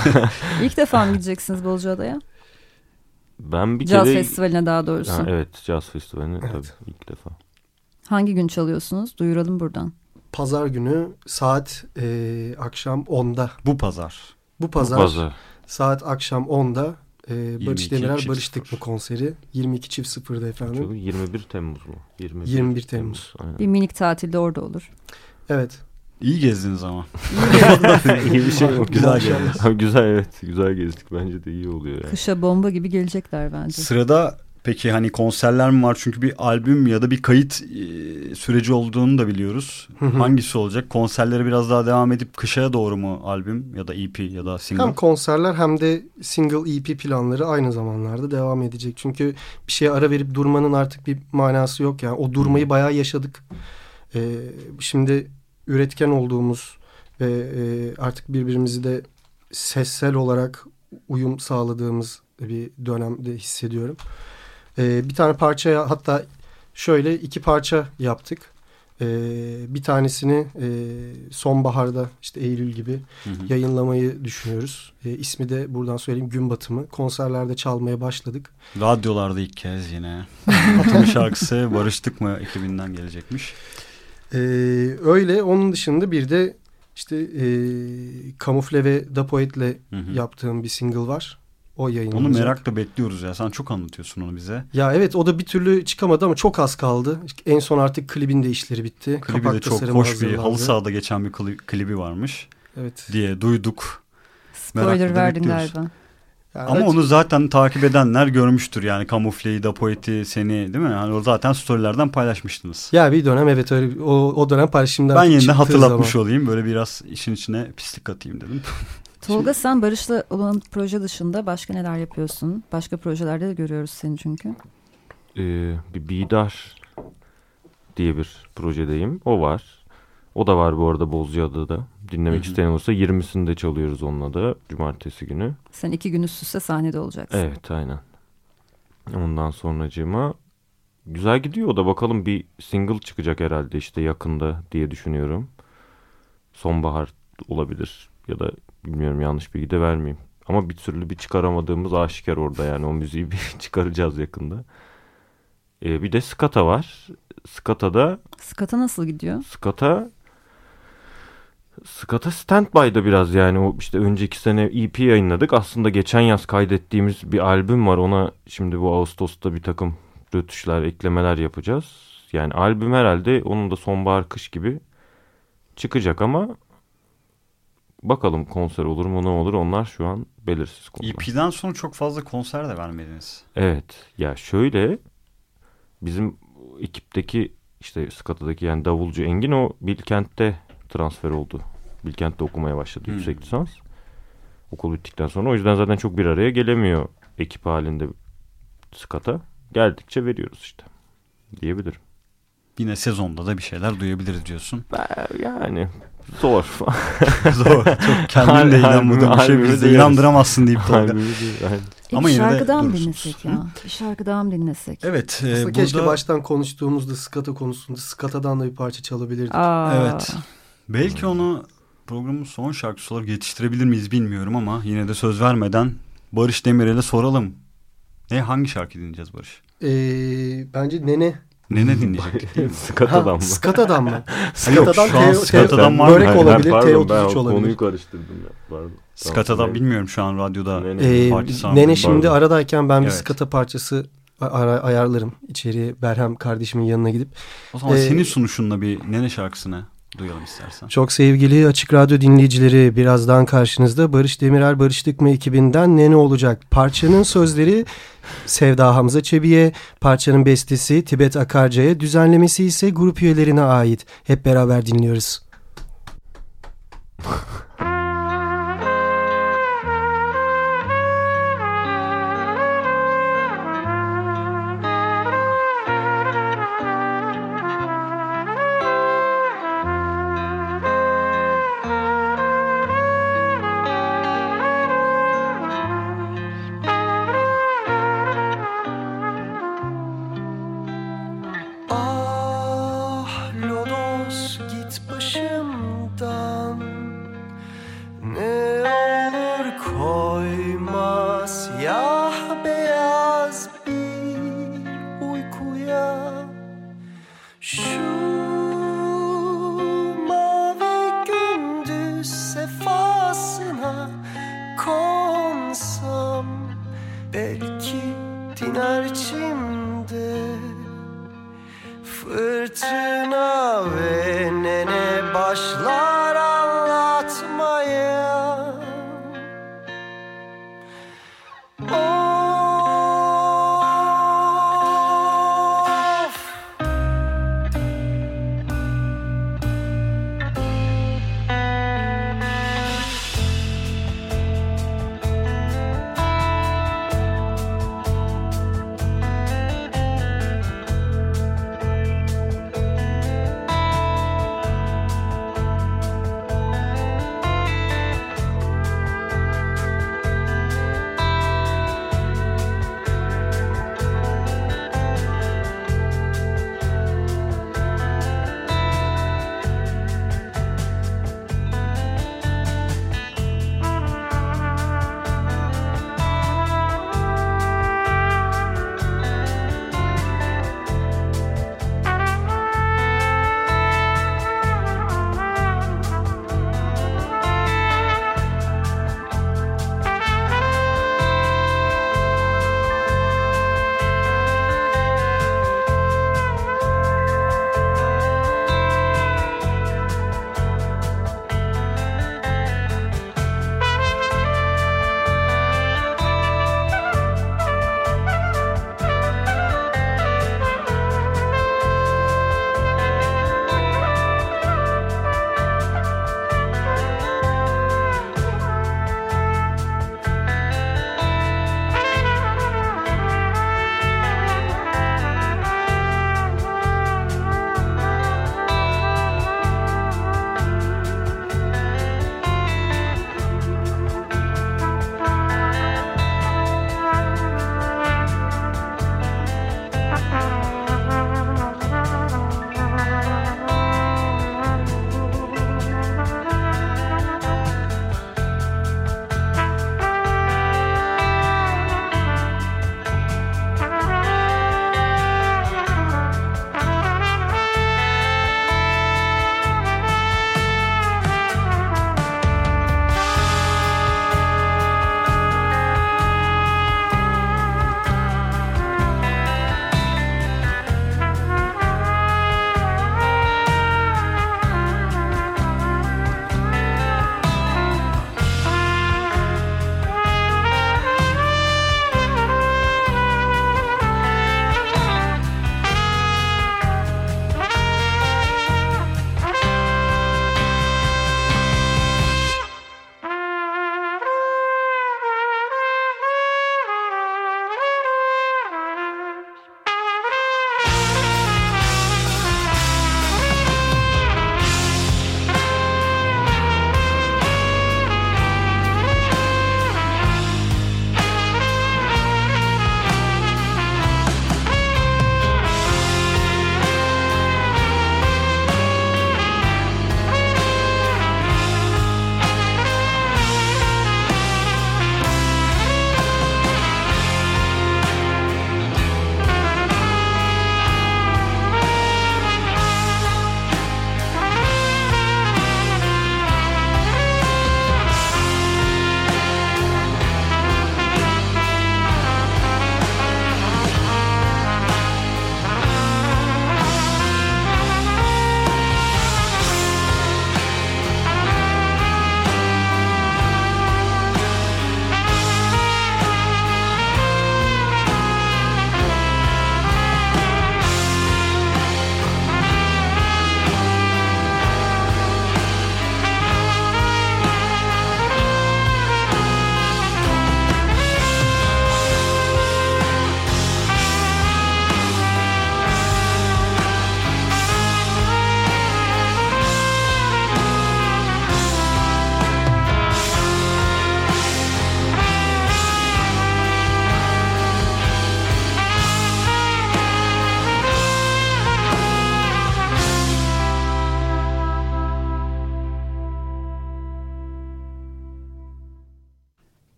İlk defa mı gideceksiniz Bozcaada'ya? Ben bir Caz kere Festivali'ne daha doğrusu. Ha, evet caz festivaline Evet. tabii ilk defa. Hangi gün çalıyorsunuz? Duyuralım buradan. Pazar günü saat e, akşam 10'da. bu pazar. Bu pazar, Bu pazar. saat akşam 10'da e, Barış 22 Demirel çift Barıştık sıfır. mı konseri. 22 çift sıfırda efendim. Çok- 21 Temmuz mu? 21, 21 Temmuz. Aynen. Bir minik tatilde orada olur. Evet. İyi gezdiniz ama. iyi bir şey yok. Güzel. Abi güzel evet. Güzel gezdik. Bence de iyi oluyor yani. Kışa bomba gibi gelecekler bence. Sırada peki hani konserler mi var? Çünkü bir albüm ya da bir kayıt e, süreci olduğunu da biliyoruz. Hangisi olacak? Konserlere biraz daha devam edip kışaya doğru mu albüm ya da EP ya da single? Hem konserler hem de single EP planları aynı zamanlarda devam edecek. Çünkü bir şeye ara verip durmanın artık bir manası yok. Yani o durmayı bayağı yaşadık. Ee, şimdi üretken olduğumuz ve e, artık birbirimizi de sessel olarak uyum sağladığımız bir dönemde hissediyorum. Ee, bir tane parçaya hatta şöyle iki parça yaptık. Ee, bir tanesini e, sonbaharda işte Eylül gibi Hı hı. yayınlamayı düşünüyoruz. E, ismi de buradan söyleyeyim Gün Batımı. Konserlerde çalmaya başladık. Radyolarda ilk kez yine. Atın şarkısı Barıştık mı ekibinden gelecekmiş. E, öyle onun dışında bir de işte e, Kamufle ve Da Poet'le Hı hı. yaptığım bir single var. O yayınlanacak. Onu merakla bekliyoruz ya. Sen çok anlatıyorsun onu bize. Ya evet o da bir türlü çıkamadı ama çok az kaldı. En son artık klibin de işleri bitti. Klibi Kapak de çok hoş bir halı sahada geçen bir kli- klibi varmış Evet. diye duyduk. Spoiler verdin galiba. Yani Ama evet, onu zaten takip edenler görmüştür yani kamufleyi da poeti seni değil mi? Yani o zaten storylerden paylaşmıştınız. ya bir dönem evet öyle o, o dönem paylaşımdan ben yeniden hatırlatmış zaman. olayım böyle biraz işin içine pislik atayım dedim. Tolga sen Barış'la olan proje dışında başka neler yapıyorsun? Başka projelerde de görüyoruz seni çünkü. Ee, bir Bidar diye bir projedeyim. O var. O da var bu arada Bozcaada'da. Dinlemek isteyen olursa 20'sinde çalıyoruz onunla da cumartesi günü. Sen iki gün üst üste sahnede olacaksın. Evet aynen. Ondan sonracığıma güzel gidiyor o da bakalım bir single çıkacak herhalde işte yakında diye düşünüyorum. Sonbahar olabilir ya da bilmiyorum yanlış bilgi de vermeyeyim. Ama bir türlü bir çıkaramadığımız aşikar orada yani o müziği bir çıkaracağız yakında. Ee, bir de Skata var. Skata'da Skata nasıl gidiyor? Skata Skata Standby'da biraz yani o işte önceki sene EP yayınladık. Aslında geçen yaz kaydettiğimiz bir albüm var. Ona şimdi bu Ağustos'ta bir takım rötuşlar, eklemeler yapacağız. Yani albüm herhalde onun da sonbahar kış gibi çıkacak ama bakalım konser olur mu ne olur onlar şu an belirsiz konular. EP'den sonra çok fazla konser de vermediniz. Evet ya şöyle bizim ekipteki işte Skata'daki yani davulcu Engin o Bilkent'te transfer oldu. Bilkent'te okumaya başladı Hmm. yüksek lisans. Okul bittikten sonra o yüzden zaten çok bir araya gelemiyor ekip halinde Skata. Geldikçe veriyoruz işte diyebilirim. Yine sezonda da bir şeyler duyabiliriz diyorsun. Yani zor. Zor. Çok kendin de inanmadığın bir şey bizi inandıramazsın deyip Tolga. E, Ama bir yine de şarkı daha mı durursunuz. dinlesek ya? Bir şarkı daha mı dinlesek? Evet. e, Aslında burada... keşke baştan konuştuğumuzda Skata konusunda Skata'dan da bir parça çalabilirdik. Aa, Evet. Belki onu programın son şarkısı olarak yetiştirebilir miyiz bilmiyorum ama yine de söz vermeden Barış Demirel'e soralım. Ne hangi şarkı dinleyeceğiz Barış? Ee, bence Nene. Ne ne dinleyecek? değil mi? Skata'dan mı? Skata'dan mı? Ha, yok, şu an Skata'dan Teo- var mı? Börek olabilir, pardon, T33 ben olabilir. Konuyu karıştırdım ya. Pardon. Skata'dan Tamam, bilmiyorum şu an radyoda. Ee, Parça Nene şimdi pardon. aradayken ben bir Evet. skata parçası ara- ayarlarım. İçeriye Berhem kardeşimin yanına gidip. O zaman Ee, senin sunuşunla bir nene şarkısını duyalım istersen. Çok sevgili Açık Radyo dinleyicileri birazdan karşınızda Barış Demirel Barıştık mı ekibinden Nene olacak. Parçanın sözleri Sevda Hamza Çebi'ye, parçanın bestesi Tibet Akarca'ya, düzenlemesi ise grup üyelerine ait. Hep beraber dinliyoruz.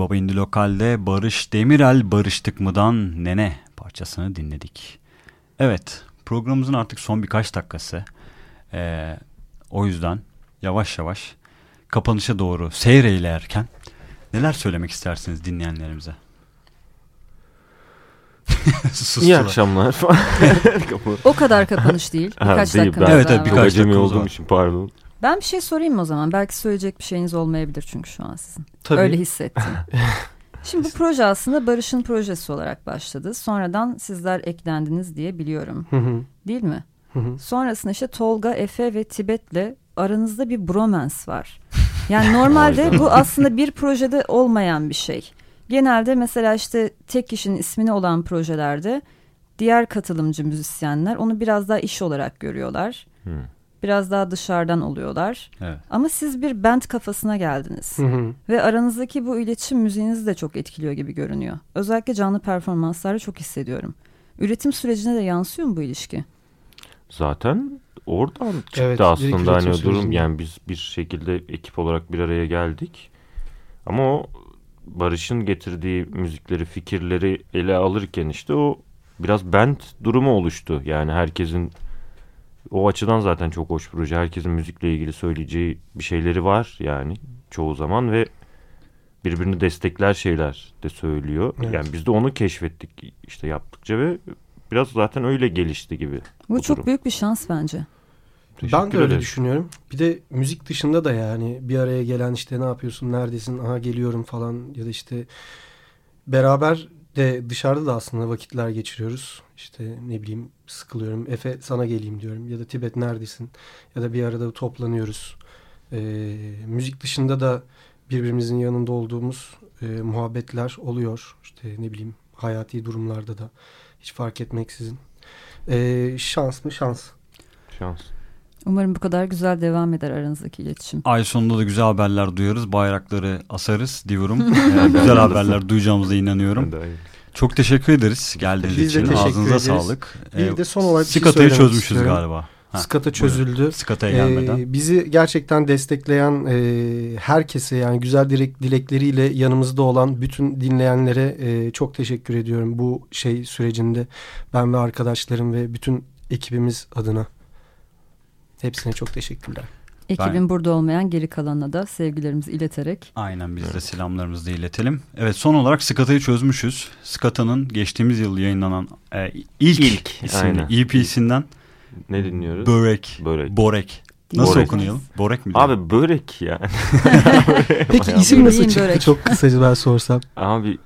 Baba İndi Lokal'de Barış Demirel Barıştık mı'dan Nene parçasını dinledik. Evet programımızın artık son birkaç dakikası. Ee, o yüzden yavaş yavaş kapanışa doğru seyreylerken neler söylemek istersiniz dinleyenlerimize? İyi akşamlar falan. O kadar kapanış değil. Ha, Birkaç değil, dakikamız ben- Evet, evet, birkaç Çok acemi olduğum için pardon. Ben bir şey sorayım o zaman. Belki söyleyecek bir şeyiniz olmayabilir çünkü şu an sizin. Tabii. Öyle hissettim. Şimdi bu proje aslında Barış'ın projesi olarak başladı. Sonradan sizler eklendiniz diye biliyorum. Hı hı, Değil mi? hı hı. Sonrasında işte Tolga, Efe ve Tibet'le aranızda bir bromance var. Yani normalde bu aslında bir projede olmayan bir şey. Genelde mesela işte tek kişinin ismini olan projelerde diğer katılımcı müzisyenler onu biraz daha iş olarak görüyorlar. Hı. Biraz daha dışarıdan oluyorlar. Evet. Ama siz bir band kafasına geldiniz. Hı hı. Ve aranızdaki bu iletişim müziğinizi de çok etkiliyor gibi görünüyor. Özellikle canlı performanslarda çok hissediyorum. Üretim sürecine de yansıyor mu bu ilişki? Zaten oradan çıktı Evet, aslında hani o durum sürecinde. yani biz bir şekilde ekip olarak bir araya geldik. Ama o Barış'ın getirdiği müzikleri, fikirleri ele alırken işte o biraz band durumu oluştu. Yani herkesin o açıdan zaten çok hoş proje. Herkesin müzikle ilgili söyleyeceği bir şeyleri var yani çoğu zaman ve birbirini destekler şeyler de söylüyor. Evet. Yani biz de onu keşfettik işte yaptıkça ve biraz zaten öyle gelişti gibi. Bu Bu çok durum. büyük bir şans bence. Ben de Teşekkür öyle ederim. düşünüyorum. Bir de müzik dışında da yani bir araya gelen işte ne yapıyorsun, neredesin, aha geliyorum falan ya da işte beraber de dışarıda da aslında vakitler geçiriyoruz. İşte ne bileyim sıkılıyorum. Efe sana geleyim diyorum ya da Tibet neredesin ya da bir arada toplanıyoruz. Ee, müzik dışında da birbirimizin yanında olduğumuz e, muhabbetler oluyor. İşte ne bileyim hayati durumlarda da hiç fark etmeksizin. Ee, şans mı şans. Şans. Umarım bu kadar güzel devam eder aranızdaki iletişim. Ay sonunda da güzel haberler duyarız. Bayrakları asarız diyorum. Ee, güzel haberler duyacağımıza inanıyorum. Çok teşekkür ederiz geldiğiniz Biz için. Ağzınıza ederiz. sağlık. Bir de son olarak şey söylemek çözmüşüz istiyorum. galiba. Ha, Skata çözüldü. Skataya gelmeden. Ee, bizi gerçekten destekleyen e, herkese yani güzel dilek, dilekleriyle yanımızda olan bütün dinleyenlere e, çok teşekkür ediyorum bu şey sürecinde ben ve arkadaşlarım ve bütün ekibimiz adına. Hepsine çok teşekkürler. Ekibin burada olmayan geri kalanına da sevgilerimizi ileterek. Aynen biz de selamlarımızı da iletelim. Evet son olarak Skata'yı çözmüşüz. Skata'nın geçtiğimiz yıl yayınlanan e, ilk, İlk, isimli. EP'sinden Ne dinliyoruz? Börek. Börek. Borek. Nasıl Borek. okunuyor? Borek mi? Abi börek yani. Peki Bayağı isim nasıl çıktı börek. çok kısaca ben sorsam. Abi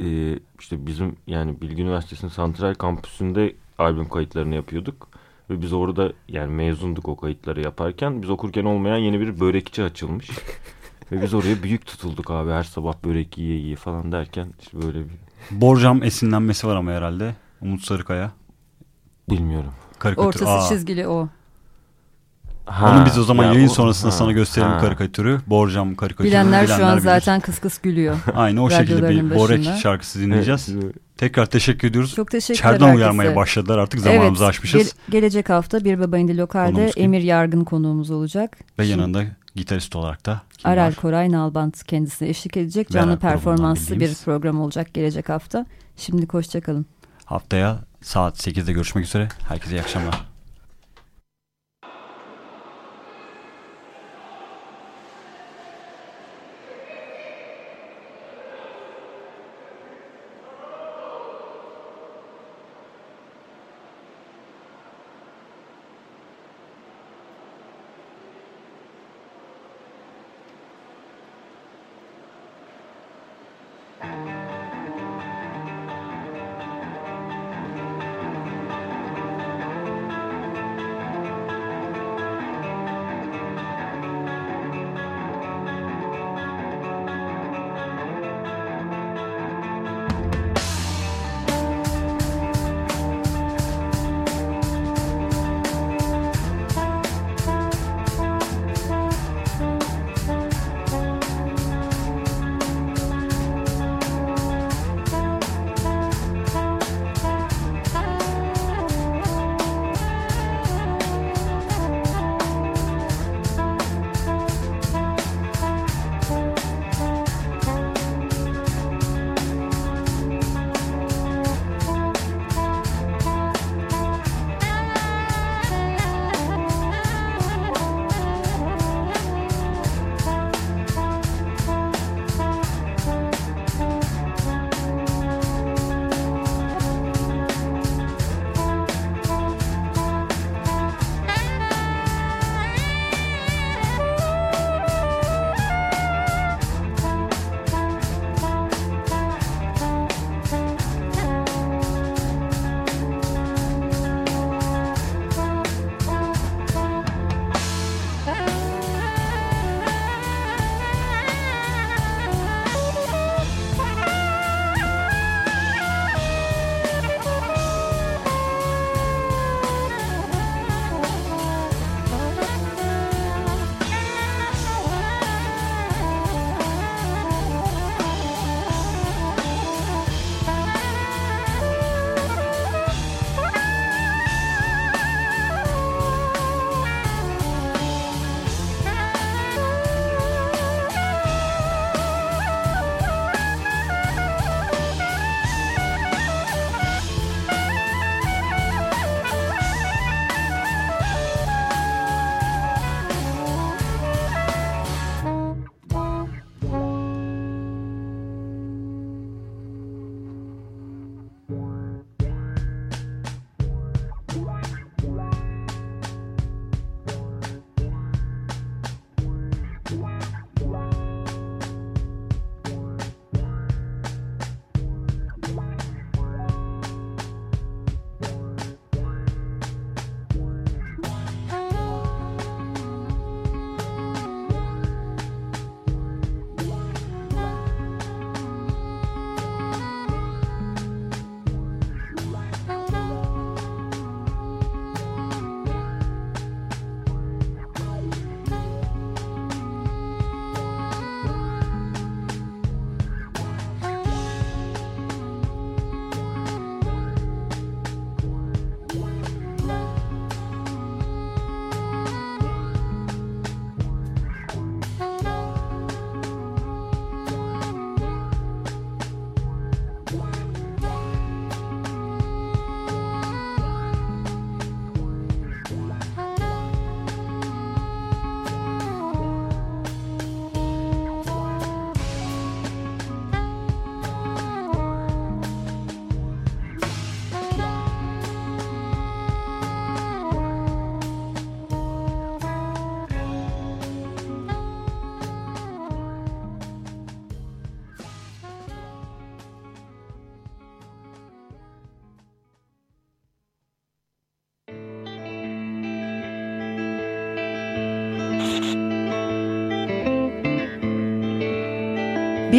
e, işte bizim yani Bilgi Üniversitesi'nin Santral Kampüsü'nde albüm kayıtlarını yapıyorduk. Ve biz orada yani mezunduk o kayıtları yaparken. Biz okurken olmayan yeni bir börekçi açılmış. Ve biz oraya büyük tutulduk abi her sabah börek yiye yiye falan derken işte böyle bir Borcam esinlenmesi var ama herhalde. Umut Sarıkaya. bilmiyorum. Karikatür. Ortası Aa, çizgili o. Ha, Onu biz o zaman ya yayın o- sonrasında ha, sana gösterelim ha. karikatürü. Borcam karikatürü. Bilenler şu an bilir. zaten kıs kıs gülüyor. Aynı o şekilde bir Borek başında. şarkısı dinleyeceğiz. Evet. Tekrar teşekkür ediyoruz. Çok teşekkürler İçeriden herkese. uyarmaya başladılar artık zamanımızı aşmışız. gel- gelecek hafta Bir Baba İndi Lokal'de? Emir Yargın konuğumuz olacak. Ve Şimdi yanında gitarist olarak da kim Arel var? Koray Nalbant kendisine eşlik edecek. Canlı grubundan performanslı bir program olacak gelecek hafta. Şimdi hoşçakalın. Haftaya saat 8'de görüşmek üzere. Herkese iyi akşamlar.